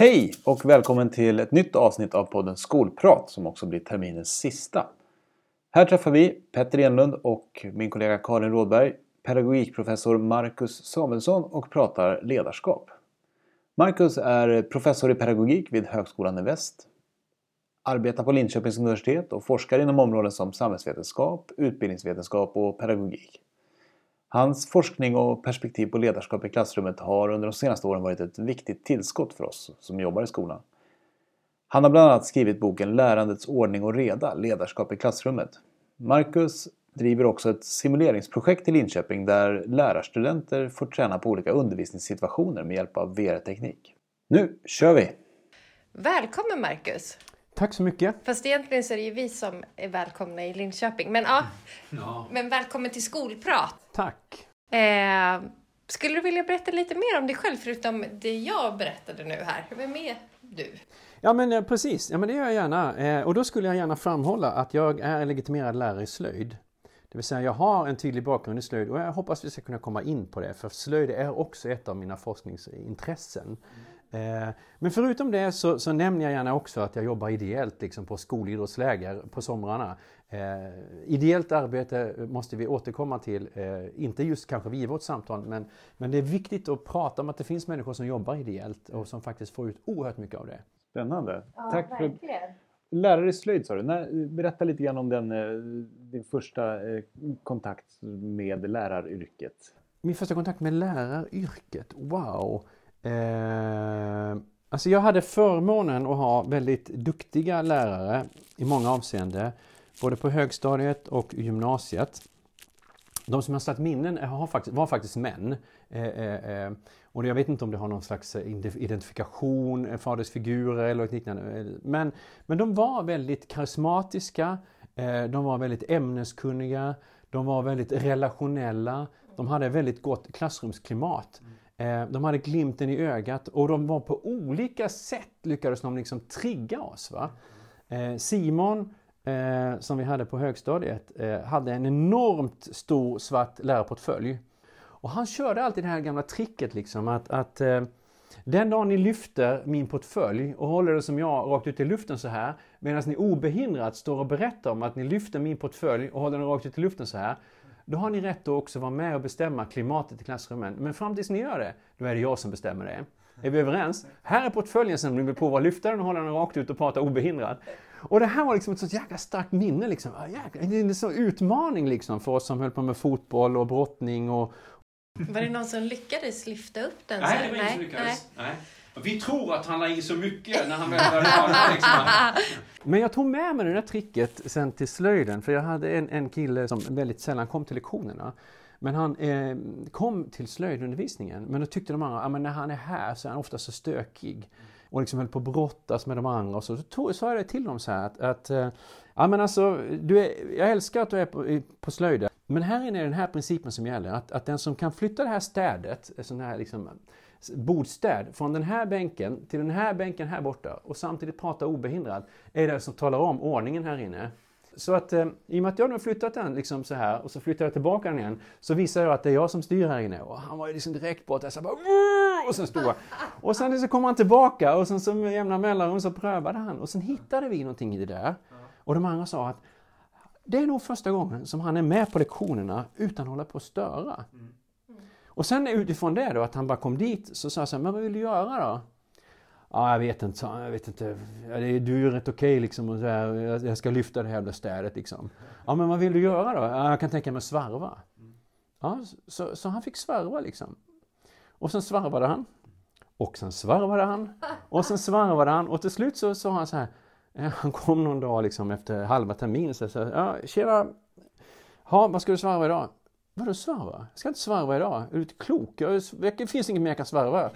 Hej och välkommen till ett nytt avsnitt av podden Skolprat som också blir terminens sista. Här träffar vi Petter Enlund och min kollega Karin Rådberg, pedagogikprofessor Marcus Samuelsson och pratar ledarskap. Marcus är professor i pedagogik vid Högskolan i Väst, arbetar på Linköpings universitet och forskar inom områden som samhällsvetenskap, utbildningsvetenskap och pedagogik. Hans forskning och perspektiv på ledarskap i klassrummet har under de senaste åren varit ett viktigt tillskott för oss som jobbar i skolan. Han har bland annat skrivit boken Lärandets ordning och reda, ledarskap i klassrummet. Marcus driver också ett simuleringsprojekt i Linköping där lärarstudenter får träna på olika undervisningssituationer med hjälp av VR-teknik. Nu kör vi! Välkommen Marcus! Tack så mycket. Fast egentligen så är det ju vi som är välkomna i Linköping. Men ja, ja. men välkommen till Skolprat. Tack. Eh, skulle du vilja berätta lite mer om dig själv förutom det jag berättade nu här? Vem är du? Ja men eh, precis, ja, men det gör jag gärna. Eh, och då skulle jag gärna framhålla att jag är legitimerad lärare i slöjd. Det vill säga jag har en tydlig bakgrund i slöjd och jag hoppas vi ska kunna komma in på det för slöjd är också ett av mina forskningsintressen. Mm. Eh, men förutom det så, så, nämner jag gärna också att jag jobbar ideellt liksom på skolidrottsläger på somrarna. Eh, ideellt arbete måste vi återkomma till, eh, inte just kanske vid vårt samtal, men, men det är viktigt att prata om att det finns människor som jobbar ideellt och som faktiskt får ut oerhört mycket av det. Spännande! Ja, Tack verkligen. för Lärare i slöjd sa du. Berätta lite grann om den, eh, din första eh, kontakt med läraryrket. Min första kontakt med läraryrket? Wow! Eh, alltså jag hade förmånen att ha väldigt duktiga lärare i många avseenden. Både på högstadiet och gymnasiet. De som har satt minnen var faktiskt män. Eh, eh, eh, och jag vet inte om det har någon slags eh, identifikation, eh, fadersfigurer eller något liknande. Men, men de var väldigt karismatiska, de var väldigt ämneskunniga, de var väldigt relationella, de hade väldigt gott klassrumsklimat. Mm. Eh, de hade glimten i ögat och de var på olika sätt lyckades de liksom trigga oss. Va? Eh, Simon, eh, som vi hade på högstadiet, hade en enormt stor svart lärarportfölj. Och han körde alltid det här gamla tricket liksom att, att den dagen ni lyfter min portfölj och håller det som jag rakt ut i luften så här medan ni obehindrat står och berättar om att ni lyfter min portfölj och håller den rakt ut i luften så här då har ni rätt att också vara med och bestämma klimatet i klassrummen. Men fram tills ni gör det, då är det jag som bestämmer det. Är vi överens? Här är portföljen som ni vill prova att lyfta den och hålla den rakt ut och prata obehindrat. Och det här var liksom ett så jäkla starkt minne. Liksom. Jäkla, det är en sån utmaning liksom för oss som höll på med fotboll och brottning. Och... Var det någon som lyckades lyfta upp den? Nej, det var ingen som lyckades. Nej. Nej. Vi tror att han la i så mycket när han väl började liksom. Men jag tog med mig det där tricket sen till slöjden, för jag hade en, en kille som väldigt sällan kom till lektionerna. Men han eh, kom till slöjdundervisningen, men då tyckte de andra att ah, när han är här så är han ofta så stökig. Och liksom höll på att brottas med de andra. Och så, så sa jag det till dem så här att, att eh, ja men alltså, du är, jag älskar att du är på, på slöjden. Men här inne är den här principen som gäller, att, att den som kan flytta det här städet, eh, sån här liksom, bordstäd från den här bänken till den här bänken här borta och samtidigt prata obehindrat är det som talar om ordningen här inne. Så att eh, i och med att jag nu har flyttat den liksom så här och så flyttar jag tillbaka den igen så visar jag att det är jag som styr här inne. Och han var ju liksom direkt på att jag bara och sen stod jag. Och sen så kom han tillbaka och sen så med jämna mellanrum så prövade han och sen hittade vi någonting i det där. Och de andra sa att det är nog första gången som han är med på lektionerna utan att hålla på att störa. Mm. Och sen utifrån det då, att han bara kom dit, så sa jag så här, men vad vill du göra då? Ja, jag vet inte, jag vet inte. Du är rätt okej okay, liksom. Och så här, jag ska lyfta det här jävla städet liksom. Ja, men vad vill du göra då? Ja, jag kan tänka mig att svarva. Ja, så, så han fick svarva liksom. Och sen svarvade han. Och sen svarvade han. Och sen svarvade han. Och till slut så sa han så här. Eh, han kom någon dag liksom efter halva terminen. Så sa ja, tjena. Ja, vad ska du svarva idag? Vadå svarva? Jag ska inte svarva idag. Är du inte klok? det finns inget mer jag kan svarva.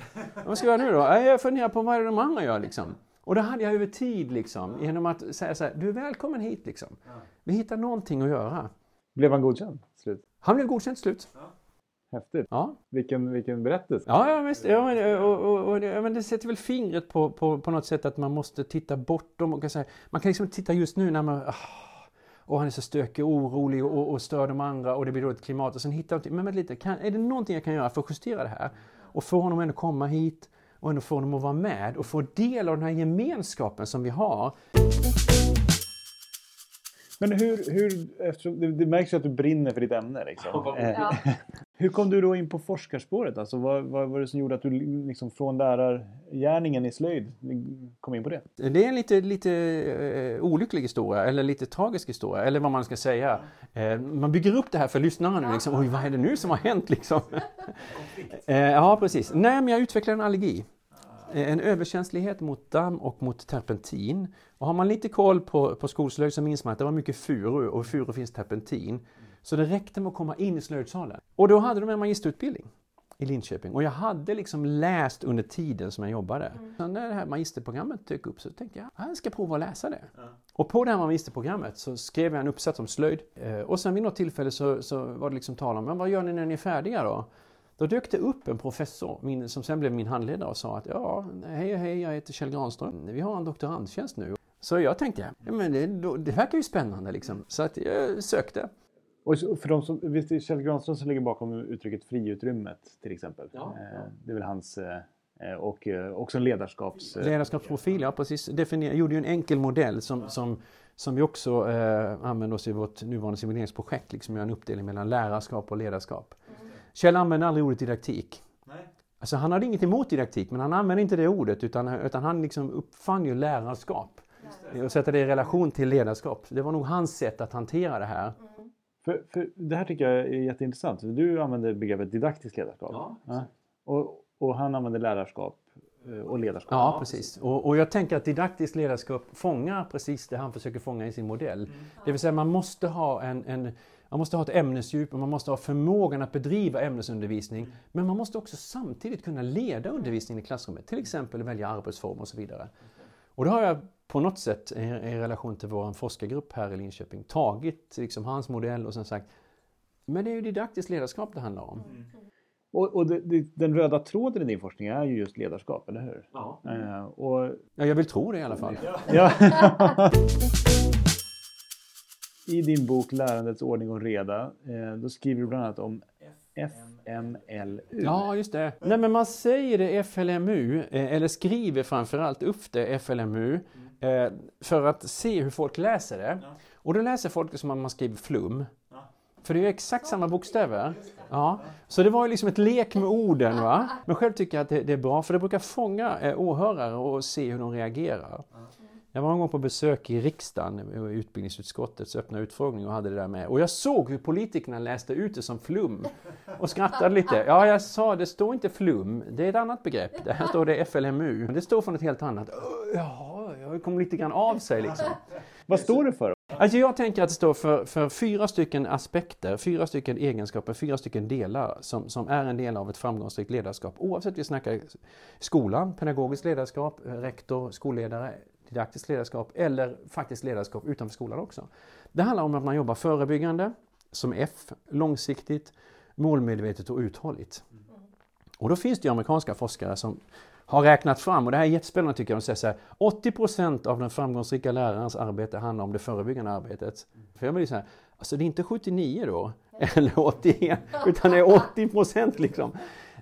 Vad ska jag göra nu då? Jag funderar på vad de andra gör liksom. Och det hade jag över tid liksom. Genom att säga så här, du är välkommen hit liksom. Vi hittar någonting att göra. Blev han godkänd slut? Han blev godkänd slut. Häftigt. Ja. Vilken, vilken berättelse. Ja, ja visst. Ja, men, och, och, och, men det sätter väl fingret på, på, på något sätt att man måste titta bortom. Och kan säga, man kan liksom titta just nu när man... Oh, och han är så stökig och orolig och, och stör de andra och det blir dåligt klimat. Och sen hittar han, men vänta lite, kan, är det någonting jag kan göra för att justera det här? Och få honom ändå komma hit och ändå få dem att vara med och få del av den här gemenskapen som vi har. Men hur, hur eftersom, det, det märks ju att du brinner för ditt ämne. Liksom. Eh, Ja. Hur kom du då in på forskarspåret? Alltså, vad, vad var det som gjorde att du liksom, från lärargärningen i slöjd kom in på det? Det är en lite, lite eh, olycklig historia, eller lite tragisk historia, eller vad man ska säga. Eh, man bygger upp det här för lyssnarna nu, liksom, oj vad är det nu som har hänt liksom? eh, ja, precis. Nej, men jag utvecklade en allergi. En överkänslighet mot damm och mot terpentin. Och har man lite koll på, på skolslöjd så minns man att det var mycket furu och i furu finns terpentin. Så det räckte med att komma in i slöjdsalen. Och då hade de en magisterutbildning i Linköping. Och jag hade liksom läst under tiden som jag jobbade. Så när det här magisterprogrammet dök upp så tänkte jag, "Ah, jag ska prova att läsa det. Och på det här magisterprogrammet så skrev jag en uppsats om slöjd. Eh, Och sen vid något tillfälle så, så var det liksom tal om, men vad gör ni när ni är färdiga då? Då dök det upp en professor min, som sen blev min handledare och sa att ja, hej hej, jag heter Kjell Granström. Vi har en doktorandtjänst nu. Så jag tänkte, ja, men det, det verkar ju spännande liksom. Så att jag sökte. Och för de som, visst är det Kjell Granström som ligger bakom uttrycket friutrymmet till exempel? Ja. Eh, Det är väl hans eh, och eh, också en ledarskaps... Ledarskapsprofil, ja precis. Definier, gjorde ju en enkel modell som, som, som vi också eh, använder oss i vårt nuvarande simuleringsprojekt. Liksom göra en uppdelning mellan lärarskap och ledarskap. Kjell använde aldrig ordet didaktik. Alltså han hade inget emot didaktik, men han använde inte det ordet utan, utan han liksom uppfann ju lärarskap. Och sätta det i relation till ledarskap. Det var nog hans sätt att hantera det här. För, för det här tycker jag är jätteintressant. Du använder begreppet didaktiskt ledarskap. Ja, Och, och han använder lärarskap eh, och ledarskap. Ja, precis. Och, och jag tänker att didaktiskt ledarskap fångar precis det han försöker fånga i sin modell. Det vill säga man måste ha en, en man måste ha ett ämnesdjup och man måste ha förmågan att bedriva ämnesundervisning. Men man måste också samtidigt kunna leda undervisningen i klassrummet. Till exempel välja arbetsform och så vidare. Och då har jag på något sätt i, relation till vår forskargrupp här i Linköping tagit liksom hans modell och sen sagt men det är ju didaktiskt ledarskap det handlar om. Och, och det, det, den röda tråden i din forskning är ju just ledarskap, eller hur? Ja. Eh, och, Ja, jag vill tro det i alla fall. ja. I din bok Lärandets ordning och reda, eh, då skriver du bland annat om FMLU. Ja, just det. Nej, men man säger det FLMU, eh, eller skriver framförallt upp det FLMU, eh, för att se hur folk läser det. Och då läser folk det som om man skriver flum. För det är ju exakt samma bokstäver. Ja. Så det var ju liksom ett lek med orden. Va? Men själv tycker jag att det, det är bra, för det brukar fånga eh, åhörare och se hur de reagerar. Jag var en gång på besök i riksdagen, utbildningsutskottets öppna utfrågning och hade det där med. Och jag såg hur politikerna läste ut det som flum och skrattade lite. Ja, jag sa det står inte flum, det är ett annat begrepp. Det här står det FLMU. Det står från ett helt annat. Öh, Ja, jag kom lite grann av sig liksom. Vad står det för? Alltså jag tänker att det står för, för fyra stycken aspekter, fyra stycken egenskaper, fyra stycken delar som, som är en del av ett framgångsrikt ledarskap. Oavsett vi snackar skolan, pedagogiskt ledarskap, rektor, skolledare, didaktiskt ledarskap eller faktiskt ledarskap utanför skolan också. Det handlar om att man jobbar förebyggande, som F, långsiktigt, målmedvetet och uthålligt. Och då finns det ju amerikanska forskare som har räknat fram, och det här är jättespännande tycker jag, de säger så här, 80% av den framgångsrika lärarens arbete handlar om det förebyggande arbetet. För jag blir så här, alltså det är inte 79 då, eller 81, utan det är 80% liksom.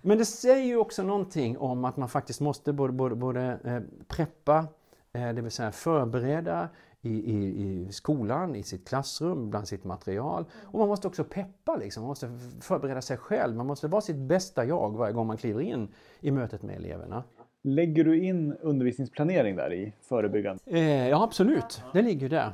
Men det säger ju också någonting om att man faktiskt måste både, både, både eh, preppa, Eh, det vill säga förbereda i, i, i skolan, i sitt klassrum, bland sitt material. Och man måste också peppa, liksom. man måste förbereda sig själv. Man måste vara sitt bästa jag varje gång man kliver in i mötet med eleverna. Lägger du in undervisningsplanering där i förebyggande? Eh, ja, absolut. Det ligger ju där.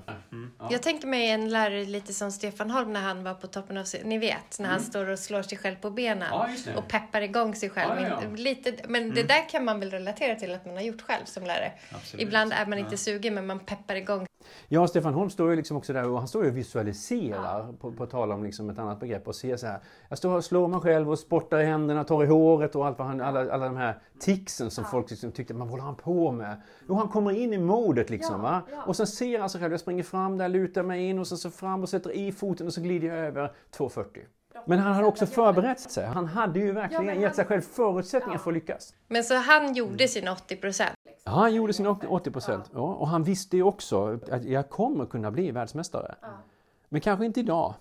Jag tänker mig en lärare lite som Stefan Holm när han var på toppen av sin, Ni vet, när han står och slår sig själv på benen Mm. Ja, och peppar igång sig själv. Ja, ja, ja. Lite, men det där kan man väl relatera till att man har gjort själv som lärare. Absolut. Ibland är man inte sugen men man peppar igång. Ja, Stefan Holm står ju liksom också där och han står ju och visualiserar, på, på tal om liksom ett annat begrepp, och ser så här. Jag står och slår mig själv och spottar i händerna, tar i håret och allt vad han, alla, alla de här ticsen som folk liksom tyckte, man vad håller han på med? Jo, han kommer in i modet liksom. va? Och sen ser han sig själv, jag springer fram där, lutar mig in och sen så fram och sätter i foten och så glider jag över 2,40. Men han hade också förberett sig. Han hade ju verkligen gett sig själv förutsättningar för att lyckas. Men så han gjorde sina 80 procent. Ja, han gjorde sina 80 procent. Ja, och han visste ju också att jag kommer kunna bli världsmästare. Men kanske inte idag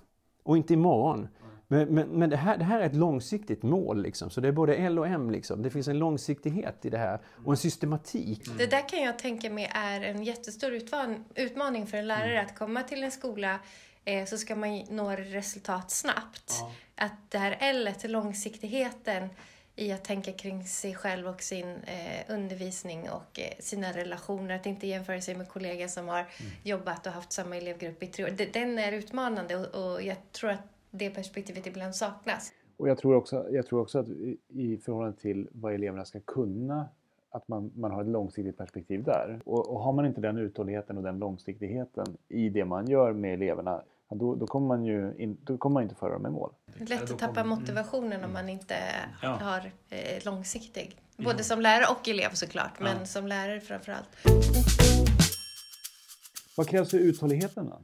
och inte imorgon. Men, men, men det, här, det här är ett långsiktigt mål, liksom. så det är både L och M. Liksom. Det finns en långsiktighet i det här och en systematik. Det där kan jag tänka mig är en jättestor utmaning för en lärare att komma till en skola eh, så ska man nå resultat snabbt. Att det här L, långsiktigheten i att tänka kring sig själv och sin eh, undervisning och eh, sina relationer. Att inte jämföra sig med kollegor som har jobbat och haft samma elevgrupp i tre år. Den är utmanande och, och jag tror att det perspektivet ibland saknas. Och jag tror också, jag tror också att i, i förhållande till vad eleverna ska kunna, att man, man har ett långsiktigt perspektiv där. Och, och har man inte den uthålligheten och den långsiktigheten i det man gör med eleverna, ja, då, då kommer man ju in, då kommer man inte föra dem i mål. Det är lätt att tappa motivationen om man inte Ja. har eh, långsiktig. Både som lärare och elev såklart, men som lärare framför allt. Vad krävs för uthålligheten då?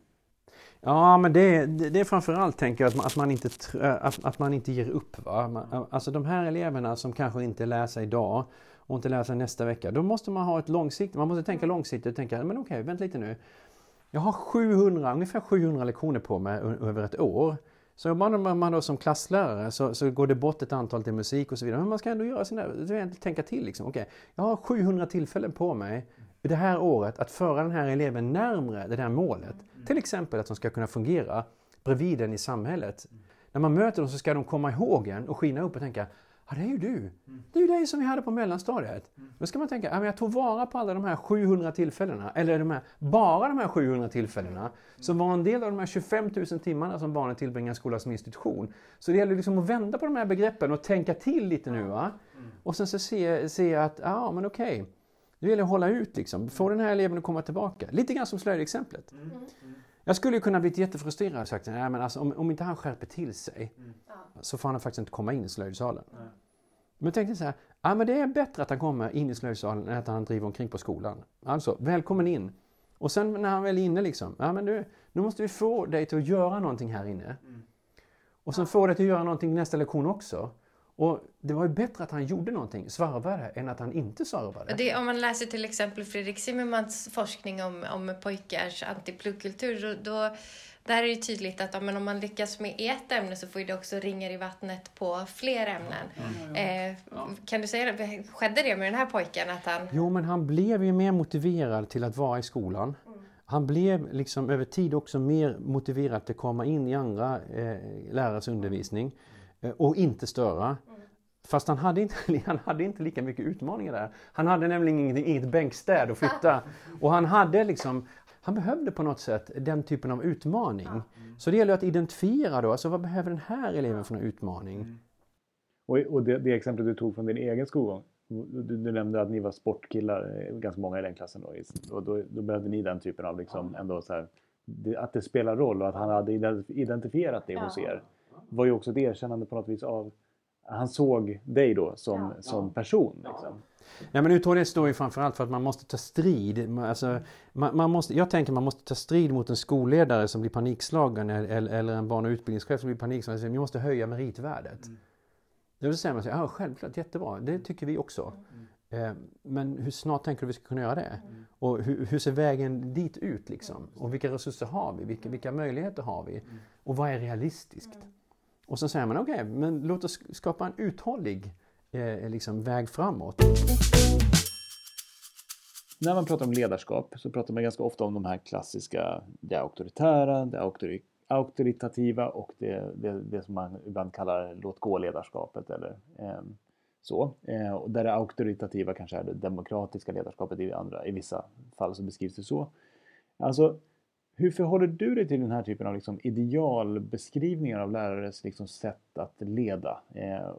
Ja, men det, det, det är framförallt tänker jag att man, att man, inte, att, att man inte ger upp. Va? Man, alltså de här eleverna som kanske inte läser idag och inte läser nästa vecka. Då måste man ha ett långsiktigt, man måste tänka långsiktigt och tänka, men okej, vänta lite nu. Jag har 700, ungefär 700 lektioner på mig över ett år. Så jobbar man då som klasslärare så, så går det bort ett antal till musik och så vidare. Men man ska ändå göra sina, tänka till liksom. Okej, jag har 700 tillfällen på mig det här året att föra den här eleven närmre det där målet. Till exempel att de ska kunna fungera bredvid en i samhället. När man möter dem så ska de komma ihåg en och skina upp och tänka Ja, det är ju du. Det är ju dig som vi hade på mellanstadiet. Då ska man tänka, ja, men jag tog vara på alla de här 700 tillfällena, eller de här, bara de här 700 tillfällena, som var en del av de här 25 000 timmarna som barnen tillbringar i skolan som institution. Så det gäller liksom att vända på de här begreppen och tänka till lite nu. Va? Och sen så se, se att, ja men okej, det gäller att hålla ut liksom, få den här eleven att komma tillbaka. Lite grann som slöjdexemplet. Jag skulle ju kunna blivit jättefrustrerad och sagt, nej men alltså om, om inte han skärper till sig så får han faktiskt inte komma in i slöjdsalen. Men jag tänkte så här, ja, men det är bättre att han kommer in i slöjdsalen än att han driver omkring på skolan. Alltså, välkommen in. Och sen när han väl är inne liksom, ja men nu, nu måste vi få dig till att göra någonting här inne. Och sen få dig till att göra någonting nästa lektion också. Och det var ju bättre att han gjorde någonting, svarvade, än att han inte svarvade. Det, om man läser till exempel Fredrik Zimmermans forskning om, om pojkars antipluggkultur, då, då, där är det tydligt att ja, men om man lyckas med ett ämne så får ju det också ringar i vattnet på fler ämnen. Eh, Kan du säga det? Skedde det med den här pojken? Att han... Jo, men han blev ju mer motiverad till att vara i skolan. Han blev liksom över tid också mer motiverad till att komma in i andra eh, lärares undervisning och inte störa. Fast han hade, inte, han hade inte lika mycket utmaningar där. Han hade nämligen inget, inget bänkstäd att flytta. Och han hade liksom, han behövde på något sätt den typen av utmaning. Så det gäller att identifiera då, alltså vad behöver den här eleven för en utmaning? Och, och det, det exemplet du tog från din egen skolgång. Du, du nämnde att ni var sportkillar, eh, ganska många i den klassen. Då, och då, då behövde ni den typen av liksom, ändå så här, att det spelar roll och att han hade ident- identifierat det hos er. Var ju också ett erkännande på något vis av han såg dig då som, som person. Liksom. Ja, men uthållighet står ju framförallt för att man måste ta strid. Man- Alltså, man, man måste, jag tänker man måste ta strid mot en skolledare som blir panikslagen eller, eller en barn och utbildningschef som blir panikslagen. Så Vi måste höja meritvärdet. Då säger man så ja självklart, jättebra, det tycker vi också. Eh, Men hur snart tänker du vi ska kunna göra det? Och hur, hur ser vägen dit ut liksom? Och vilka resurser har vi? Vilka, vilka möjligheter har vi? Och vad är realistiskt? Och så säger man, okej, men låt oss skapa en uthållig eh, liksom, väg framåt. När man pratar om ledarskap så pratar man ganska ofta om de här klassiska, det auktoritära, det auktori, auktoritativa och det, det, det som man ibland kallar låt gå-ledarskapet eller eh, så. Eh, och där det auktoritativa kanske är det demokratiska ledarskapet i andra, i vissa fall så beskrivs det så. Alltså, hur förhåller du dig till den här typen av liksom idealbeskrivningar av lärares liksom sätt att leda? Eh,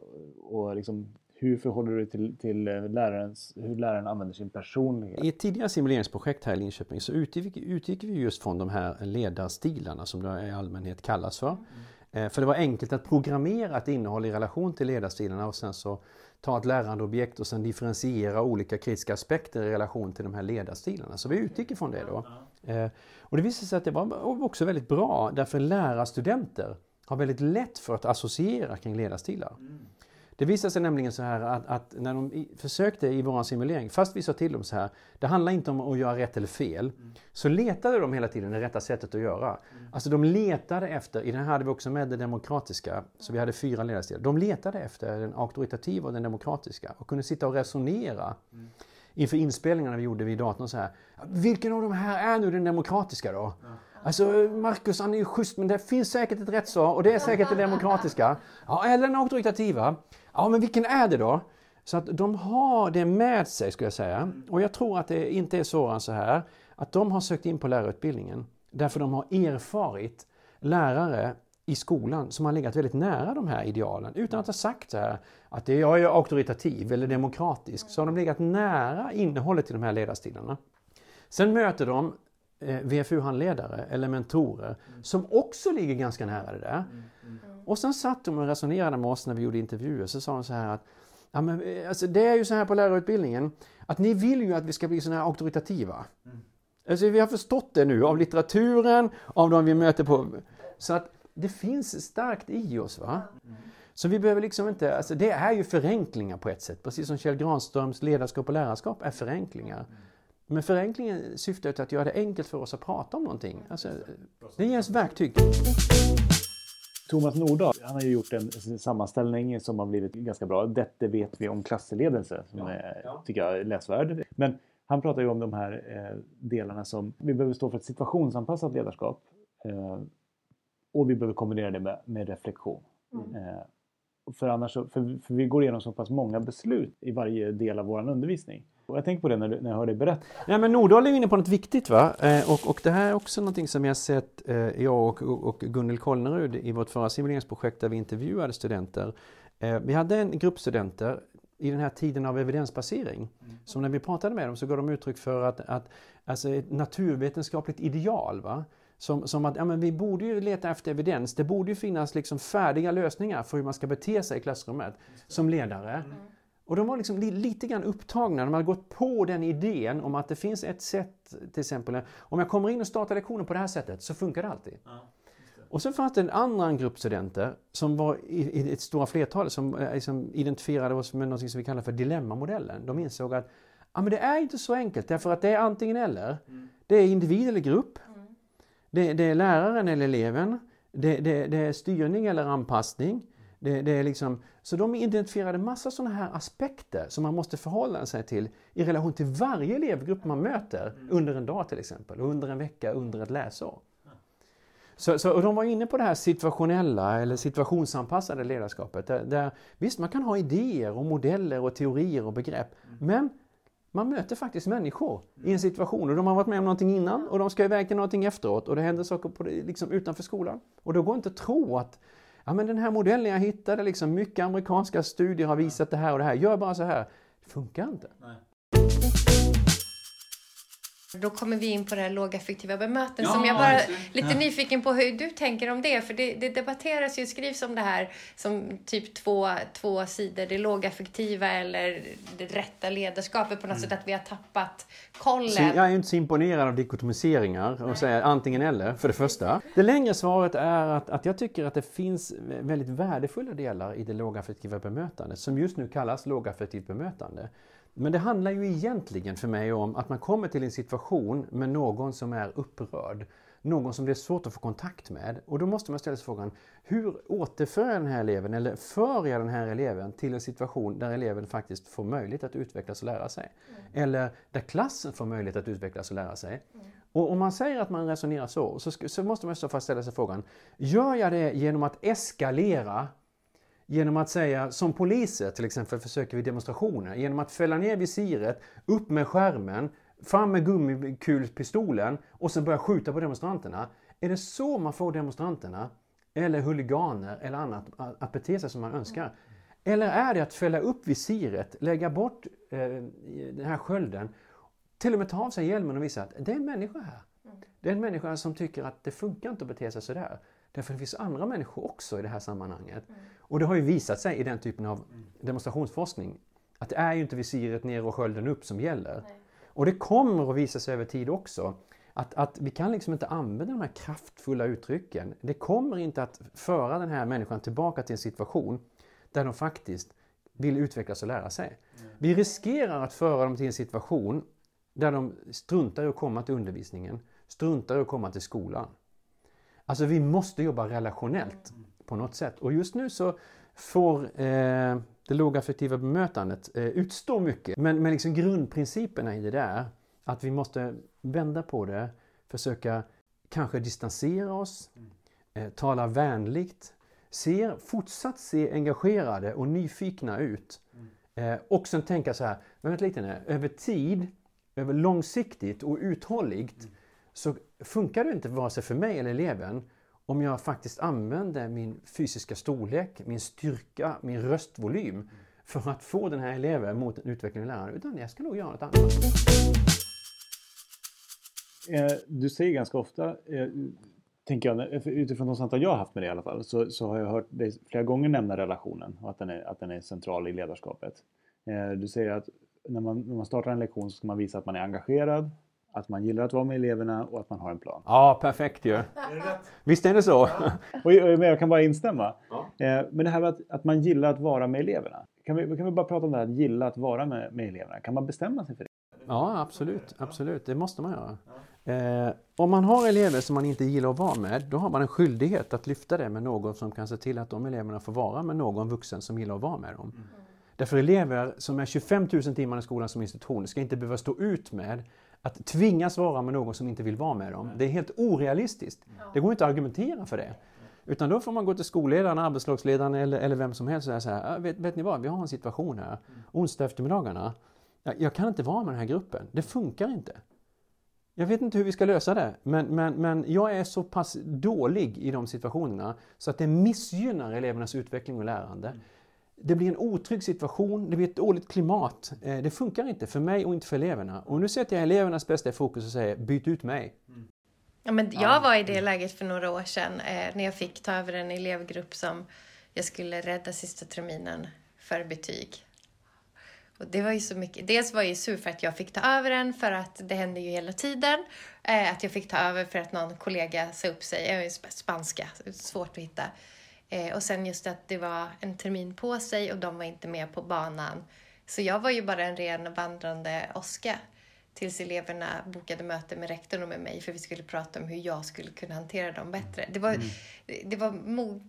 och liksom, hur förhåller du dig till, till eh, lärarens, hur läraren använder sin personlighet? I ett tidigare simuleringsprojekt här i Linköping så utgick, utgick vi just från de här ledarstilarna som det i allmänhet kallas för. Eh, Eh, för det var enkelt att programmera ett innehåll i relation till ledarstilarna och sen så ta ett lärande objekt och sen differentiera olika kritiska aspekter i relation till de här ledarstilarna. Så vi utgick ifrån det då. Eh, och det visade sig att det var också väldigt bra därför lärarstudenter har väldigt lätt för att associera kring ledarstilar. Mm. Det visade sig nämligen så här att, att när de i, försökte i vår simulering, fast vi sa till dem så här, det handlar inte om att göra rätt eller fel, mm. så letade de hela tiden det rätta sättet att göra. Mm. Alltså de letade efter, i den här hade vi också med det demokratiska, så vi hade fyra ledarstilar. De letade efter den auktoritativa och den demokratiska och kunde sitta och resonera. Mm. Inför inspelningarna vi gjorde vid datorn så här, vilken av de här är nu den demokratiska då? Ja. Alltså Marcus han är ju schysst men det finns säkert ett rätt svar och det är säkert det demokratiska. Ja, eller den auktoritativa. Ja, men vilken är det då? Så att de har det med sig skulle jag säga. Och jag tror att det inte är så så här att de har sökt in på lärarutbildningen därför de har erfarit lärare i skolan som har legat väldigt nära de här idealen utan att ha sagt så här att jag är auktoritativ eller demokratisk. Så har de legat nära innehållet i de här ledarstilarna. Sen möter de eh, VFU-handledare eller mentorer som också ligger ganska nära det där. Och sen satt de och resonerade med oss när vi gjorde intervjuer. Så sa de så här att ja, men, eh, alltså, det är ju så här på lärarutbildningen att ni vill ju att vi ska bli sådana här auktoritativa. Mm. Alltså, vi har förstått det nu av litteraturen, av de vi möter på... Så att det finns starkt i oss. va? Mm. Så vi behöver liksom inte, alltså det är ju förenklingar på ett sätt, precis som Kjell Granströms ledarskap och lärarskap är förenklingar. Men förenklingen syftar till att göra det enkelt för oss att prata om någonting. Alltså, det ger oss verktyg. Thomas Nordahl, han har ju gjort en sammanställning som har blivit ganska bra. Detta vet vi om klassledelse, som ja, är, ja. tycker jag är läsvärd. Men han pratar ju om de här eh, delarna som vi behöver stå för ett situationsanpassat ledarskap. Eh, och vi behöver kombinera det med, med reflektion. Mm. Eh, för, annars, för, för vi går igenom så pass många beslut i varje del av vår undervisning. Och jag tänker på det när, du, när jag hör dig berätta. Nej, men Nordahl är inne på något viktigt. va? Eh, och, och det här är också någonting som jag sett, eh, jag och, och Gunnel Kolnerud i vårt förra simuleringsprojekt där vi intervjuade studenter. Eh, vi hade en grupp studenter i den här tiden av evidensbasering. Mm. Som när vi pratade med dem så gav de uttryck för att, att alltså ett naturvetenskapligt ideal. Va? Som, som att ja, men vi borde ju leta efter evidens. Det borde ju finnas liksom färdiga lösningar för hur man ska bete sig i klassrummet som ledare. Mm. Och de var liksom lite grann upptagna, de hade gått på den idén om att det finns ett sätt, till exempel om jag kommer in och startar lektionen på det här sättet så funkar det alltid. Ja, det. Och så fanns det en annan grupp studenter som var i, i ett stora flertal som eh, liksom identifierade oss med något som vi kallar för dilemmamodellen. De insåg att ja, men det är inte så enkelt därför att det är antingen eller. Mm. Det är individ eller grupp. Mm. Det, det, är läraren eller eleven. Det, det, det är styrning eller anpassning. Det, det, är liksom, så de identifierade massa sådana här aspekter som man måste förhålla sig till i relation till varje elevgrupp man möter under en dag till exempel, under en vecka, under ett läsår. Så, så, och de var inne på det här situationella eller situationsanpassade ledarskapet. Där, där, visst, man kan ha idéer och modeller och teorier och begrepp, men man möter faktiskt människor i en situation och de har varit med om någonting innan och de ska iväg till någonting efteråt och det händer saker på det, liksom utanför skolan. Och då går inte att tro att ja men den här modellen jag hittade, liksom, mycket amerikanska studier har visat det här och det här, gör bara så här. Det funkar inte. Nej. Då kommer vi in på det här lågaffektiva bemötandet ja, som jag bara är lite ja. nyfiken på hur du tänker om det. För det, det debatteras ju, skrivs om det här som typ två, två sidor. Det lågaffektiva eller det rätta ledarskapet på något mm. sätt. Att vi har tappat kollen. Så jag är inte så imponerad av dikotomiseringar och säger antingen eller för det första. Det längre svaret är att, att jag tycker att det finns väldigt värdefulla delar i det lågaffektiva bemötandet som just nu kallas lågaffektivt bemötande. Men det handlar ju egentligen för mig om att man kommer till en situation med någon som är upprörd. Någon som det är svårt att få kontakt med. Och då måste man ställa sig frågan, hur återför jag den här eleven, eller för jag den här eleven till en situation där eleven faktiskt får möjlighet att utvecklas och lära sig? Mm. Eller där klassen får möjlighet att utvecklas och lära sig. Mm. Och om man säger att man resonerar så, så, så måste man i så fall ställa sig frågan, gör jag det genom att eskalera Genom att säga, som poliser till exempel försöker vi demonstrationer, genom att fälla ner visiret, upp med skärmen, fram med gummikulpistolen och sen börja skjuta på demonstranterna. Är det så man får demonstranterna, eller huliganer eller annat, att bete sig som man önskar? Eller är det att fälla upp visiret, lägga bort eh, den här skölden, till och med ta av sig hjälmen och visa att det är en människa här. Det är en människa som tycker att det funkar inte att bete sig sådär. Därför det finns andra människor också i det här sammanhanget. Mm. Och det har ju visat sig i den typen av demonstrationsforskning att det är ju inte visiret ner och skölden upp som gäller. Nej. Och det kommer att visa sig över tid också att, att vi kan liksom inte använda de här kraftfulla uttrycken. Det kommer inte att föra den här människan tillbaka till en situation där de faktiskt vill utvecklas och lära sig. Vi riskerar att föra dem till en situation där de struntar i att komma till undervisningen, struntar i att komma till skolan. Alltså vi måste jobba relationellt på något sätt. Och just nu så får eh, det lågaffektiva bemötandet eh, utstå mycket. Men, men liksom grundprinciperna i det där, att vi måste vända på det, försöka kanske distansera oss, eh, tala vänligt, ser, fortsatt se engagerade och nyfikna ut. Eh, och sen tänka så här, men vänta lite nu, över tid, över långsiktigt och uthålligt så funkar det inte vare sig för mig eller eleven om jag faktiskt använder min fysiska storlek, min styrka, min röstvolym för att få den här eleven mot en utveckling lärare. Utan jag ska nog göra något annat. Eh, du säger ganska ofta, eh, tänker jag, eh, utifrån de samtal jag har haft med dig i alla fall, så, så har jag hört dig flera gånger nämna relationen och att den är, att den är central i ledarskapet. Du säger att när man, när man startar en lektion så ska man visa att man är engagerad, att man gillar att vara med eleverna och att man har en plan. Ja, perfekt ju. Visst är det så? och, jag kan bara instämma. Ja. Men det här med att, att man gillar att vara med eleverna. Kan vi, kan vi bara prata om det här att gilla att vara med, med eleverna? Kan man bestämma sig för det? Ja, absolut. absolut. Det måste man göra. Eh, om man har elever som man inte gillar att vara med, då har man en skyldighet att lyfta det med någon som kan se till att de eleverna får vara med någon vuxen som gillar att vara med dem. Mm. Därför elever som är 25 000 timmar i skolan som institution ska inte behöva stå ut med att tvingas vara med någon som inte vill vara med dem. Det är helt orealistiskt. Det går inte att argumentera för det. Utan då får man gå till skolledaren, arbetslagsledaren eller, eller vem som helst och säga här, vet, vet ni vad, vi har en situation här. Onsdag eftermiddagarna, jag, jag kan inte vara med den här gruppen. Det funkar inte. Jag vet inte hur vi ska lösa det, men, men, men jag är så pass dålig i de situationerna så att det missgynnar elevernas utveckling och lärande. Det blir en otrygg situation, det blir ett dåligt klimat. Eh, det funkar inte för mig och inte för eleverna. Och nu sätter jag elevernas bästa i fokus och säger byt ut mig. Ja, men jag var i det läget för några år sedan eh, när jag fick ta över en elevgrupp som jag skulle rädda sista terminen för betyg. Och det var ju så mycket. Dels var jag ju sur för att jag fick ta över den, för att det hände ju hela tiden. Eh, att jag fick ta över för att någon kollega sa upp sig. Jag är spanska, svårt att hitta. Eh, och sen just att det var en termin på sig och de var inte med på banan. Så jag var ju bara en ren vandrande åska tills eleverna bokade möte med rektorn och med mig för vi skulle prata om hur jag skulle kunna hantera dem bättre. Det var, mm. det var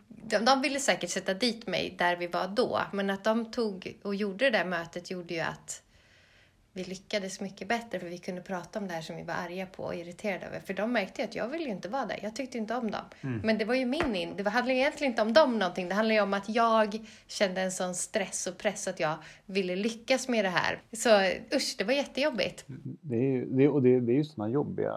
de, de ville säkert sätta dit mig där vi var då, men att de tog och gjorde det där mötet gjorde ju att vi lyckades mycket bättre för vi kunde prata om det här som vi var arga på och irriterade över. För de märkte att jag ville ju inte vara där. Jag tyckte inte om dem. Mm. Men det var ju min in. Det handlade egentligen inte om dem någonting. Det handlade ju om att jag kände en sån stress och press att jag ville lyckas med det här. Så usch, det var jättejobbigt. Det är ju, det, och det, det är ju såna jobbiga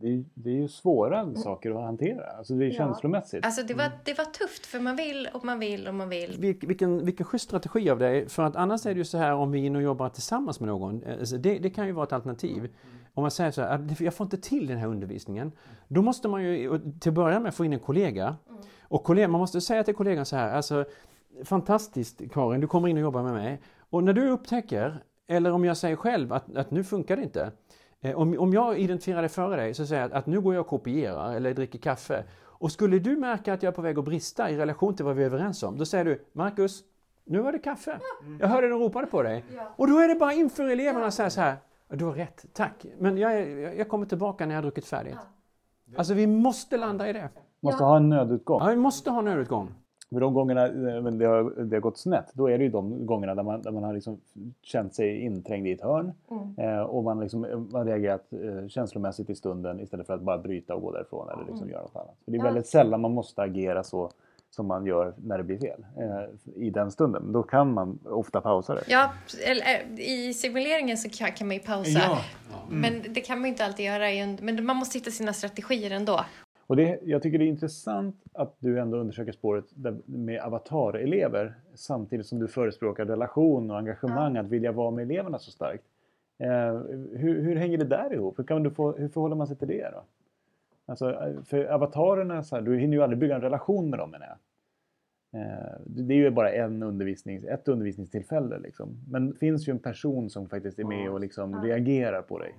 det är, det är ju svåra mm. saker att hantera. Alltså det är ja. känslomässigt. Alltså det var, mm. det var tufft för man vill och man vill och man vill. Vil, vilken, vilken schysst strategi av dig. För att annars är det ju så här om vi är inne och jobbar tillsammans med någon. Alltså det, det kan ju vara ett alternativ. Mm. Om man säger så här, jag får inte till den här undervisningen. Då måste man ju till att börja med få in en kollega. Mm. Och kollega, man måste säga till kollegan så här, alltså fantastiskt Karin, du kommer in och jobbar med mig. Och när du upptäcker, eller om jag säger själv att, att nu funkar det inte. Eh, om, om jag identifierar det före dig så säger jag att, att nu går jag och kopierar eller dricker kaffe. Och skulle du märka att jag är på väg att brista i relation till vad vi är överens om, då säger du Marcus, nu var det kaffe. Jag hörde de ropade på dig. Och då är det bara inför eleverna att säga så här, du har rätt, tack. Men jag, jag kommer tillbaka när jag har druckit färdigt. Alltså vi måste landa i det. Måste ha en nödutgång. Ja, vi måste ha en nödutgång. För de gångerna eh, det har, det har gått snett, då är det ju de gångerna där man, där man har liksom känt sig inträngd i ett hörn mm. eh, och man, liksom, man reagerat eh, känslomässigt i stunden istället för att bara bryta och gå därifrån eller liksom mm. göra något annat. För det är väldigt sällan man måste agera så som man gör när det blir fel eh, i den stunden. Då kan man ofta pausa det. Ja, eh, i simuleringen så kan, kan man ju pausa. Ja. Mm. Men det kan man inte alltid göra. Men man måste hitta sina strategier ändå. Och det, jag tycker det är intressant att du ändå undersöker spåret med avatarelever samtidigt som du förespråkar relation och engagemang, ja. att vilja vara med eleverna så starkt. Eh, hur, hur, hänger det där ihop? Hur, kan du få, hur förhåller man sig till det då? Alltså, för avatarerna, så här, du hinner ju aldrig bygga en relation med dem menar jag. Eh, det är ju bara en undervisnings, ett undervisningstillfälle liksom. Men det finns ju en person som faktiskt är med och liksom ja. reagerar på dig.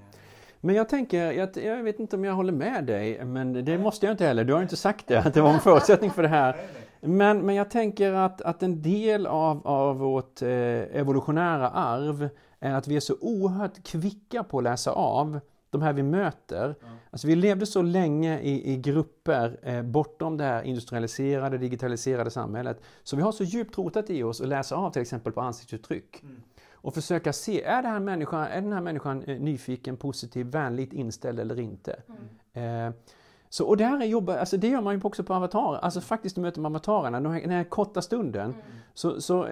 Men jag tänker, jag, jag, vet inte om jag håller med dig, men det måste jag inte heller. Du har inte sagt det, att det var en förutsättning för det här. Men, men jag tänker att, att en del av, av vårt eh, evolutionära arv är att vi är så oerhört kvicka på att läsa av de här vi möter. Ja. Alltså vi levde så länge i, i grupper eh, bortom det här industrialiserade, digitaliserade samhället. Så vi har så djupt rotat i oss att läsa av till exempel på ansiktsuttryck. Mm. Och försöka se, är, det här människan, är den här människan eh, nyfiken, positiv, vänligt inställd eller inte? Mm. Eh, så, och det här är jobb, alltså det gör man ju också på avatarer. Alltså faktiskt möter man avatarerna den här, den här korta stunden. Mm. Så, så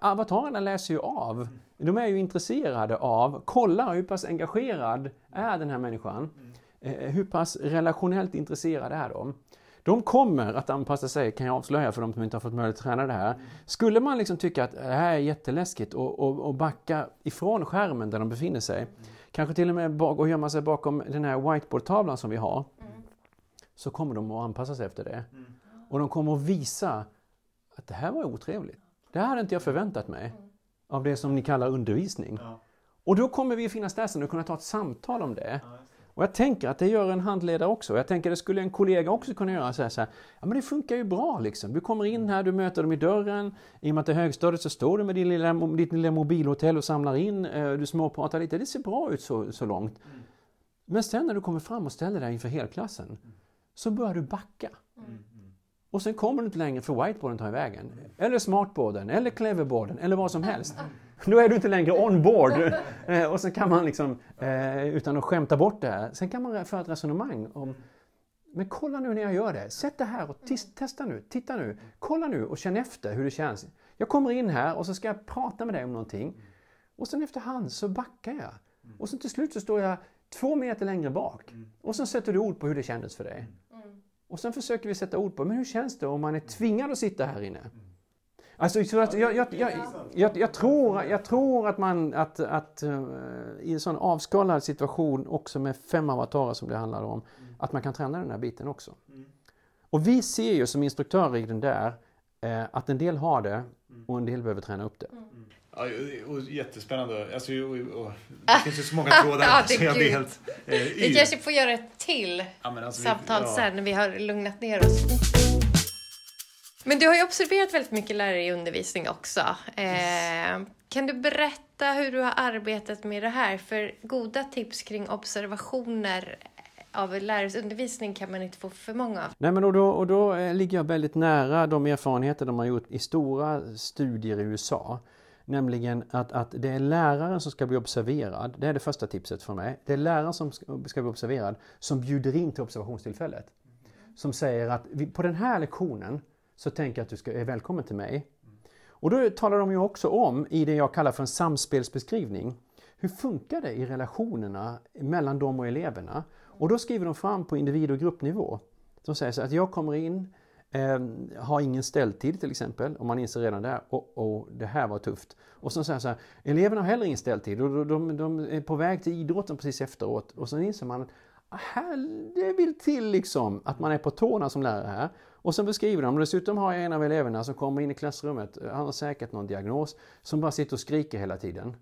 avatarerna läser ju av. De är ju intresserade av, kollar hur pass engagerad är den här människan. Mm. Eh, hur pass relationellt intresserade är de? De kommer att anpassa sig, kan jag avslöja för de som inte har fått möjlighet att träna det här. Mm. Skulle man liksom tycka att det här är jätteläskigt och, och, och backa ifrån skärmen där de befinner sig, mm. kanske till och med och gömma sig bakom den här whiteboardtavlan som vi har, så kommer de att anpassa sig efter det. Mm. Och de kommer att visa att det här var otrevligt. Det här hade inte jag förväntat mig av det som ni kallar undervisning. Ja. Och då kommer vi att finnas där sen och kunna ta ett samtal om det. Ja, och jag tänker att det gör en handledare också. Jag tänker att det skulle en kollega också kunna göra. Så här, så här, ja men det funkar ju bra liksom. Du kommer in här, du möter dem i dörren. I och med att det är högstadiet så står du med din lilla, ditt lilla mobilhotell och samlar in. Eh, du småpratar lite. Det ser bra ut så, så långt. Mm. Men sen när du kommer fram och ställer dig inför helklassen. Mm så börjar du backa. Mm. Och sen kommer du inte längre för whiteboarden tar vägen. Eller smartboarden, eller cleverboarden, eller vad som helst. Då är du inte längre on board. Eh, och sen kan man liksom, eh, utan att skämta bort det här, sen kan man föra ett resonemang om men kolla nu när jag gör det. Sätt det här och testa nu. Titta nu. Kolla nu och känn efter hur det känns. Jag kommer in här och så ska jag prata med dig om någonting. Och sen efterhand så backar jag. Och sen till slut så står jag två meter längre bak. Och så sätter du ord på hur det kändes för dig. Och sen försöker vi sätta ord på, men hur känns det om man är tvingad att sitta här inne? Alltså, så att jag, jag, jag, jag, tror, jag tror att man att, att uh, i en sån avskalad situation också med fem avatarer som det handlar om, att man kan träna den här biten också. Och vi ser ju som instruktörer i den där uh, att en del har det och en del behöver träna upp det. Ja, och jättespännande. Alltså, och, och, det finns ju så många trådar ja, så jag blir helt eh, Vi kanske får göra ett till ja, alltså, samtal vi, ja. sen när vi har lugnat ner oss. Men du har ju observerat väldigt mycket lärare i undervisning också. Eh, kan du berätta hur du har arbetat med det här? För goda tips kring observationer av lärares undervisning kan man inte få för många av. Nej, men och då, och då eh, ligger jag väldigt nära de erfarenheter de har gjort i stora studier i USA. Nämligen att, att det är läraren som ska bli observerad. Det är det första tipset från mig. Det är läraren som ska, bli observerad som bjuder in till observationstillfället. Som säger att på den här lektionen så tänker jag att du ska, är välkommen till mig. Och då talar de ju också om, i det jag kallar för en samspelsbeskrivning, hur funkar det i relationerna mellan dem och eleverna? Och då skriver de fram på individ och gruppnivå. De säger så att jag kommer in, Eh, har ingen ställtid till exempel, och man inser redan där, och, oh, det här var tufft. Och så säger så här, eleverna har heller ingen ställtid och de, de, de, är på väg till idrotten precis efteråt. Och sen inser man att här, det vill till liksom att man är på tårna som lärare här. Och sen beskriver de, dessutom har jag en av eleverna som kommer in i klassrummet, han har säkert någon diagnos, som bara sitter och skriker hela tiden.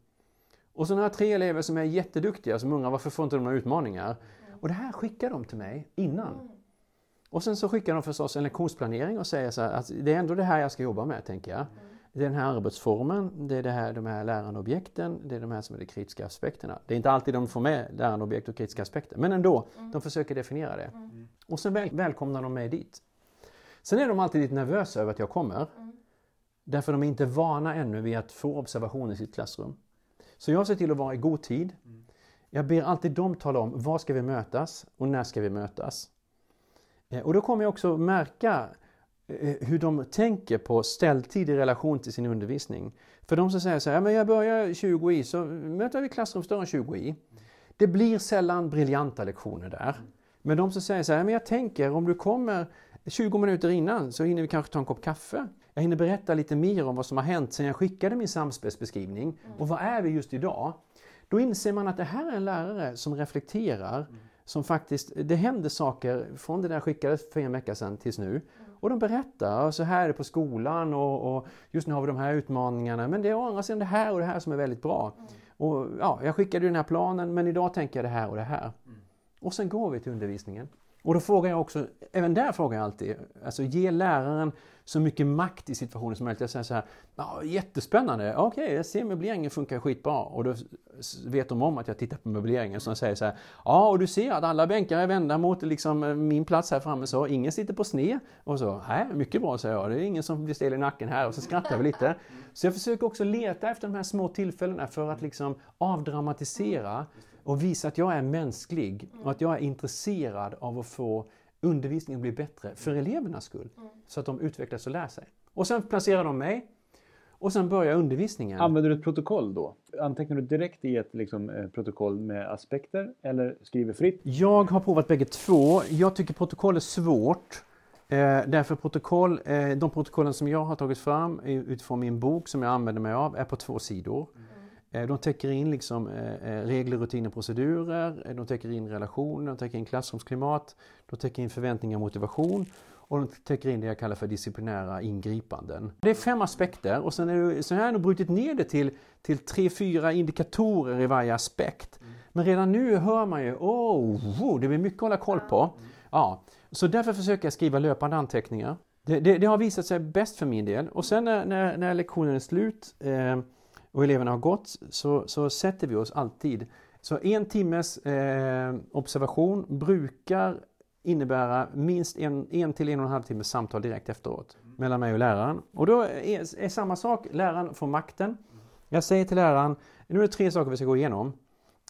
Och så har jag tre elever som är jätteduktiga som undrar varför får inte de några utmaningar? Och det här skickar de till mig innan. Och sen så skickar de förstås en lektionsplanering och säger så här att det är ändå det här jag ska jobba med, tänker jag. Det är den här arbetsformen, det är det här, de här lärandeobjekten, det är de här som är de kritiska aspekterna. Det är inte alltid de får med lärandeobjekt och kritiska aspekter, men ändå, de försöker definiera det. Mm. Och sen väl, välkomnar de mig dit. Sen är de alltid lite nervösa över att jag kommer. Mm. Därför de är inte vana ännu vid att få observation i sitt klassrum. Så jag ser till att vara i god tid. Mm. Jag ber alltid dem tala om var ska vi mötas och när ska vi mötas. Eh, och då kommer jag också märka eh, hur de tänker på ställtid i relation till sin undervisning. För de som säger så här, men jag börjar 20 i, så möter vi klassrumsdörren 20 i. Det blir sällan briljanta lektioner där. Men de som säger så här, men jag tänker om du kommer 20 minuter innan så hinner vi kanske ta en kopp kaffe. Jag hinner berätta lite mer om vad som har hänt sedan jag skickade min samspelsbeskrivning. Och vad är vi just idag? Då inser man att det här är en lärare som reflekterar som faktiskt, det händer saker från det där skickades för en vecka sedan tills nu. Och de berättar, så här är det på skolan och, och, just nu har vi de här utmaningarna men det är å andra sidan det här och det här som är väldigt bra. Mm. Och ja, Jag skickade den här planen men idag tänker jag det här och det här. Mm. Och sen går vi till undervisningen. Och då frågar jag också, även där frågar jag alltid, alltså ge läraren så mycket makt i situationen som möjligt. Jag säger så här, ja, jättespännande, okej, okay, jag ser möbleringen funkar skitbra. Och då vet de om att jag tittar på möbleringen. Så de säger så här, ja och du ser att alla bänkar är vända mot liksom, min plats här framme så, ingen sitter på sned. Och så, nej, mycket bra säger jag, det är ingen som blir stel i nacken här. Och så skrattar vi lite. Så jag försöker också leta efter de här små tillfällena för att liksom avdramatisera mm och visa att jag är mänsklig och att jag är intresserad av att få undervisningen att bli bättre för elevernas skull. Så att de utvecklas och lär sig. Och sen placerar de mig och sen börjar undervisningen. Använder du ett protokoll då? Antecknar du direkt i ett liksom, eh, protokoll med aspekter eller skriver fritt? Jag har provat bägge två. Jag tycker protokoll är svårt. Eh, därför protokoll, eh, de protokollen som jag har tagit fram utifrån min bok som jag använder mig av är på två sidor. Mm. De täcker in liksom, regler, rutiner, procedurer, de täcker in relationer, de täcker in klassrumsklimat, de täcker in förväntningar och motivation och de täcker in det jag kallar för disciplinära ingripanden. Det är fem aspekter och sen, är det, sen har jag nog brutit ner det till, till tre, fyra indikatorer i varje aspekt. Men redan nu hör man ju, oh, det blir mycket att hålla koll på. Ja, så därför försöker jag skriva löpande anteckningar. Det, det, det har visat sig bäst för min del. Och sen när, när, när lektionen är slut eh, och eleverna har gått så, så sätter vi oss alltid. Så en timmes eh, observation brukar innebära minst en, en till en och en halv timmes samtal direkt efteråt mellan mig och läraren. Och då är, är samma sak, läraren får makten. Jag säger till läraren, nu är det tre saker vi ska gå igenom.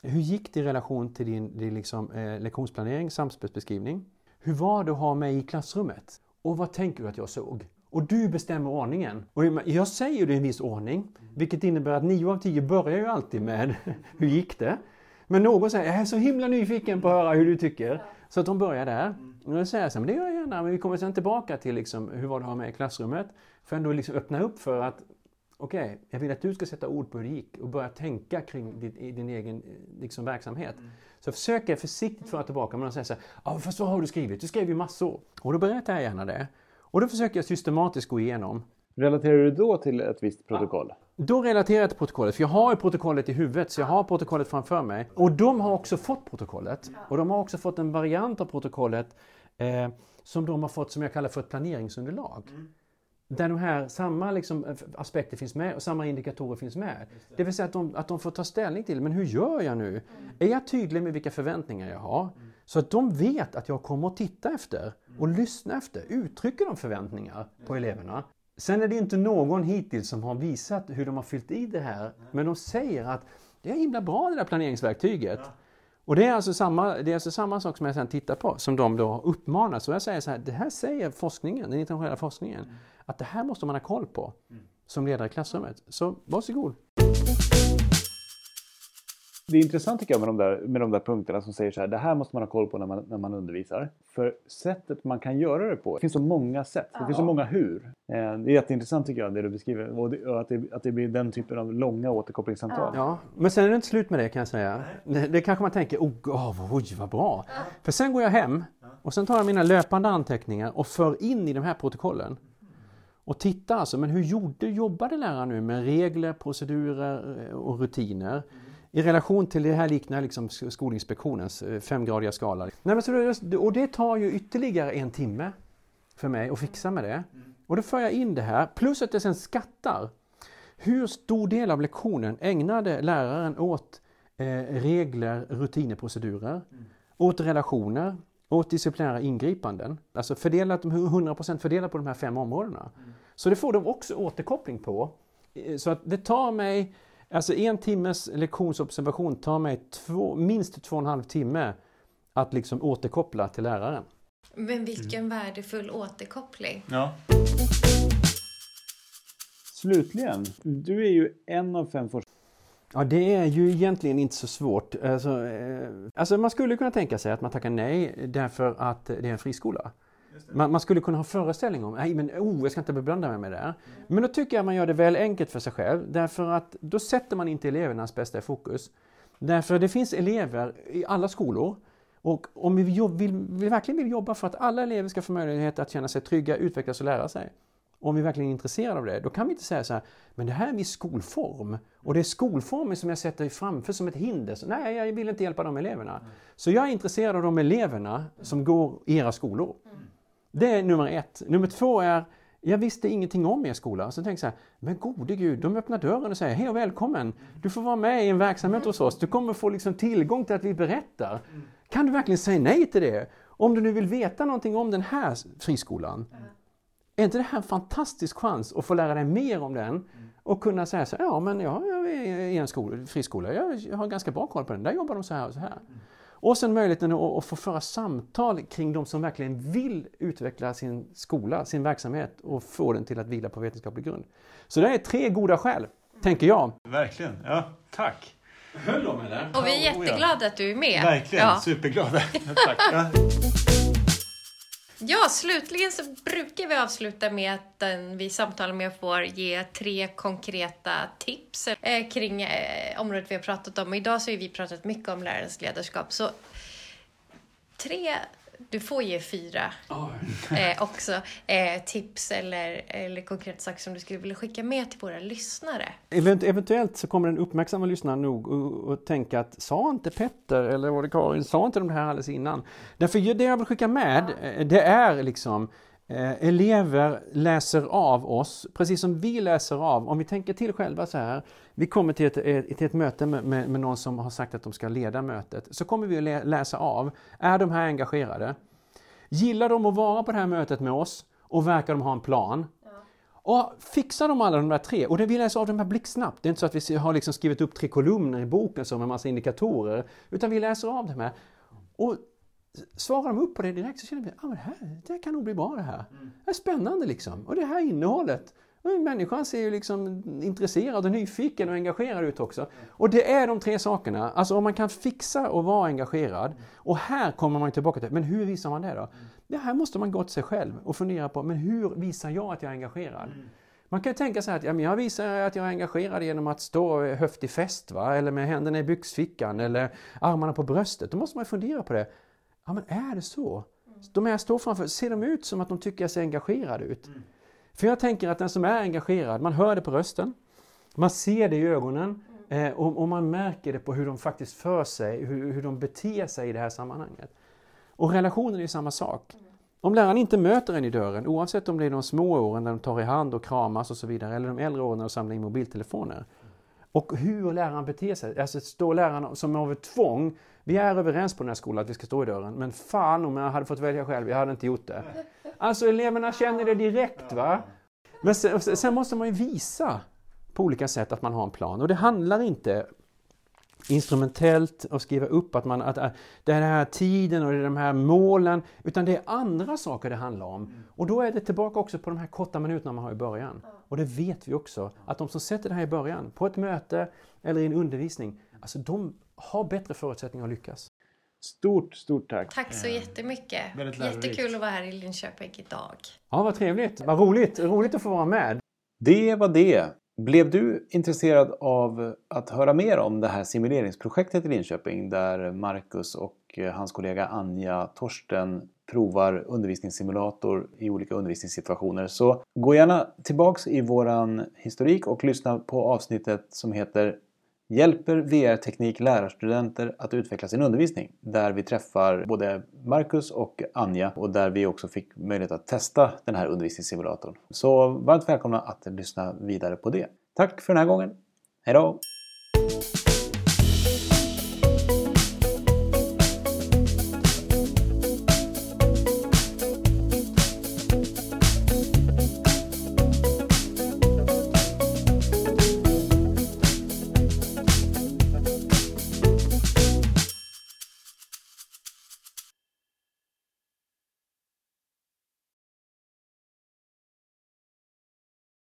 Hur gick det i relation till din, din liksom, eh, lektionsplanering, samspelsbeskrivning? Hur var det att ha mig i klassrummet? Och vad tänker du att jag såg? Och du bestämmer ordningen. Och jag säger det i en viss ordning, vilket innebär att 9 av 10 börjar ju alltid med Hur gick det? Men någon säger, jag är så himla nyfiken på att höra hur du tycker. Så att de börjar där. Och då säger jag så här, men det gör jag gärna, men vi kommer sen tillbaka till liksom, hur var det att ha med i klassrummet? För ändå liksom öppna upp för att okej, okay, jag vill att du ska sätta ord på hur det gick och börja tänka kring din, din egen liksom, verksamhet. Mm. Så jag försöker försiktigt föra tillbaka, men de säger så här, ja fast vad har du skrivit? Du skrev ju massor. Och då berättar jag gärna det. Och då försöker jag systematiskt gå igenom. Relaterar du då till ett visst protokoll? Ja. Då relaterar jag till protokollet, för jag har ju protokollet i huvudet, så jag har protokollet framför mig. Och de har också fått protokollet. Och de har också fått en variant av protokollet eh, som de har fått som jag kallar för ett planeringsunderlag. Mm. Där de här samma liksom, eh, aspekter finns med och samma indikatorer finns med. Det. det vill säga att de, att de får ta ställning till, men hur gör jag nu? Mm. Är jag tydlig med vilka förväntningar jag har? Mm. Så att de vet att jag kommer att titta efter och mm. lyssna efter. Uttrycker de förväntningar på eleverna? Sen är det inte någon hittills som har visat hur de har fyllt i det här. Men de säger att det är himla bra det där planeringsverktyget. Ja. Och det är, alltså samma, det är alltså samma sak som jag sen tittar på, som de då uppmanar. Så jag säger så här, det här säger forskningen, den internationella forskningen, mm. att det här måste man ha koll på mm. som ledare i klassrummet. Så varsågod! Det är intressant tycker jag med de, där, med de där punkterna som säger så här, det här måste man ha koll på när man, när man undervisar. För sättet man kan göra det på, det finns så många sätt, det finns så många hur. Eh, det är jätteintressant tycker jag det du beskriver och, det, och att, det, att det blir den typen av långa återkopplingssamtal. Ja, men sen är det inte slut med det kan jag säga. Det, det kanske man tänker, oh, oh, oj vad bra. För sen går jag hem och sen tar jag mina löpande anteckningar och för in i de här protokollen. Och titta alltså, men hur gjorde, jobbade läraren nu med regler, procedurer eh, och rutiner? I relation till det här liknar liksom Skolinspektionens eh, femgradiga skala. Nej, men så och det tar ju ytterligare en timme för mig att fixa med det. Och då för jag in det här, plus att jag sen skattar. Hur stor del av lektionen ägnade läraren åt eh, regler, rutiner, procedurer, åt relationer, åt disciplinära ingripanden. Alltså fördelat, 100% fördelat på de här fem områdena. Så det får de också återkoppling på. Eh, så att det tar mig Alltså en timmes lektionsobservation tar mig två, minst två och en halv timme att liksom återkoppla till läraren. Men vilken mm. värdefull återkoppling. Ja. Slutligen, du är ju en av fem forskare Ja, det är ju egentligen inte så svårt. Alltså, eh, alltså, man skulle kunna tänka sig att man tackar nej därför att det är en friskola. Man, man, skulle kunna ha föreställning om, nej men oh, jag ska inte beblanda mig med det. Mm. Men då tycker jag man gör det väl enkelt för sig själv. Därför att då sätter man inte elevernas bästa i fokus. Därför det finns elever i alla skolor. Och om vi vill, vill, vi verkligen vill jobba för att alla elever ska få möjlighet att känna sig trygga, utvecklas och lära sig. Om vi verkligen är intresserade av det, då kan vi inte säga så här, men det här är min skolform och det är skolformen som jag sätter framför som ett hinder. Så, nej, jag vill inte hjälpa de eleverna. Så jag är intresserad av de eleverna som går i era skolor. Det är nummer ett. Nummer två är Jag visste ingenting om er skola. Så tänkte jag så här, men gode gud, de öppnar dörren och säger hej och välkommen. Du får vara med i en verksamhet hos oss. Du kommer få liksom tillgång till att vi berättar. Kan du verkligen säga nej till det? Om du nu vill veta någonting om den här friskolan. Är inte det här en fantastisk chans att få lära dig mer om den och kunna säga så här, ja men jag är i en skola, friskola, jag har ganska bra koll på den, där jobbar de så här och så här. Och sen möjligheten att, få föra samtal kring de som verkligen vill utveckla sin skola, sin verksamhet och få den till att vila på vetenskaplig grund. Så det är tre goda skäl, tänker jag. Verkligen, ja, tack. Höll de eller? Och vi är jätteglada att du är med. Verkligen, ja. superglada. tack. Ja. Ja, slutligen så brukar vi avsluta med att den vi samtalar med får ge tre konkreta tips eh, kring eh, området vi har pratat om. Idag så har vi pratat mycket om lärarens ledarskap. Så tre du får ge fyra oh. eh, också eh, tips eller, eller konkreta saker som du skulle vilja skicka med till våra lyssnare. Eventuellt så kommer den uppmärksamma lyssnaren nog och, tänka att sa inte Petter eller var det Karin, sa inte de här alldeles innan? Därför det jag vill skicka med ja. det är liksom Eh, elever läser av oss, precis som vi läser av. Om vi tänker till själva så här. Vi kommer till ett, till ett möte med, med, med, någon som har sagt att de ska leda mötet. Så kommer vi att läsa av. Är de här engagerade? Gillar de att vara på det här mötet med oss? Och verkar de ha en plan? Ja. Och fixar de alla de där tre, och det vi läser av dem här blixtsnabbt. Det är inte så att vi har liksom skrivit upp tre kolumner i boken som en massa indikatorer. Utan vi läser av dem här. Och svarar de upp på det direkt så känner vi att ah, det, här, det kan nog bli bra det här. Mm. Det är spännande liksom. Och det här innehållet. Människan ser ju liksom intresserad och nyfiken och engagerad ut också. Och det är de tre sakerna. Alltså om man kan fixa och vara engagerad. Och här kommer man tillbaka till, men hur visar man det då? Det här måste man gå till sig själv och fundera på, men hur visar jag att jag är engagerad? Man kan tänka sig att ja, men jag visar att jag är engagerad genom att stå höft i fäst, va? eller med händerna i byxfickan eller armarna på bröstet. Då måste man fundera på det. Ja, men är det så? De jag står framför, ser de ut som att de tycker jag ser engagerad ut? Mm. För jag tänker att den som är engagerad, man hör det på rösten, man ser det i ögonen mm. eh, och, och, man märker det på hur de faktiskt för sig, hur, hur de beter sig i det här sammanhanget. Och relationen är samma sak. Mm. Om läraren inte möter en i dörren, oavsett om det är de små åren när de tar i hand och kramas och så vidare, eller de äldre åren när de samlar in mobiltelefoner. Och hur läraren beter sig. Alltså står läraren som av ett tvång vi är överens på den här skolan att vi ska stå i dörren, men fan om jag hade fått välja själv, jag hade inte gjort det. Alltså eleverna känner det direkt va. Men sen, sen måste man ju visa på olika sätt att man har en plan. Och det handlar inte instrumentellt att skriva upp att, man, att det är den här tiden och det är de här målen, utan det är andra saker det handlar om. Och då är det tillbaka också på de här korta minuterna man har i början. Och det vet vi också, att de som sätter det här i början, på ett möte eller i en undervisning, alltså de har bättre förutsättningar att lyckas. Stort, stort tack! Tack så jättemycket! Jättekul att vara här i Linköping idag. Ja, vad trevligt! Vad roligt! Roligt att få vara med! Det var det! Blev du intresserad av att höra mer om det här simuleringsprojektet i Linköping där Marcus och eh, hans kollega Anja Torsten provar undervisningssimulator i olika undervisningssituationer? Så gå gärna tillbaks i våran historik och lyssna på avsnittet som heter Hjälper VR-teknik lärarstudenter att utveckla sin undervisning? Där vi träffar både Marcus och Anja och där vi också fick möjlighet att testa den här undervisningssimulatorn. Så varmt välkomna att lyssna vidare på det. Tack för den här gången. Hejdå!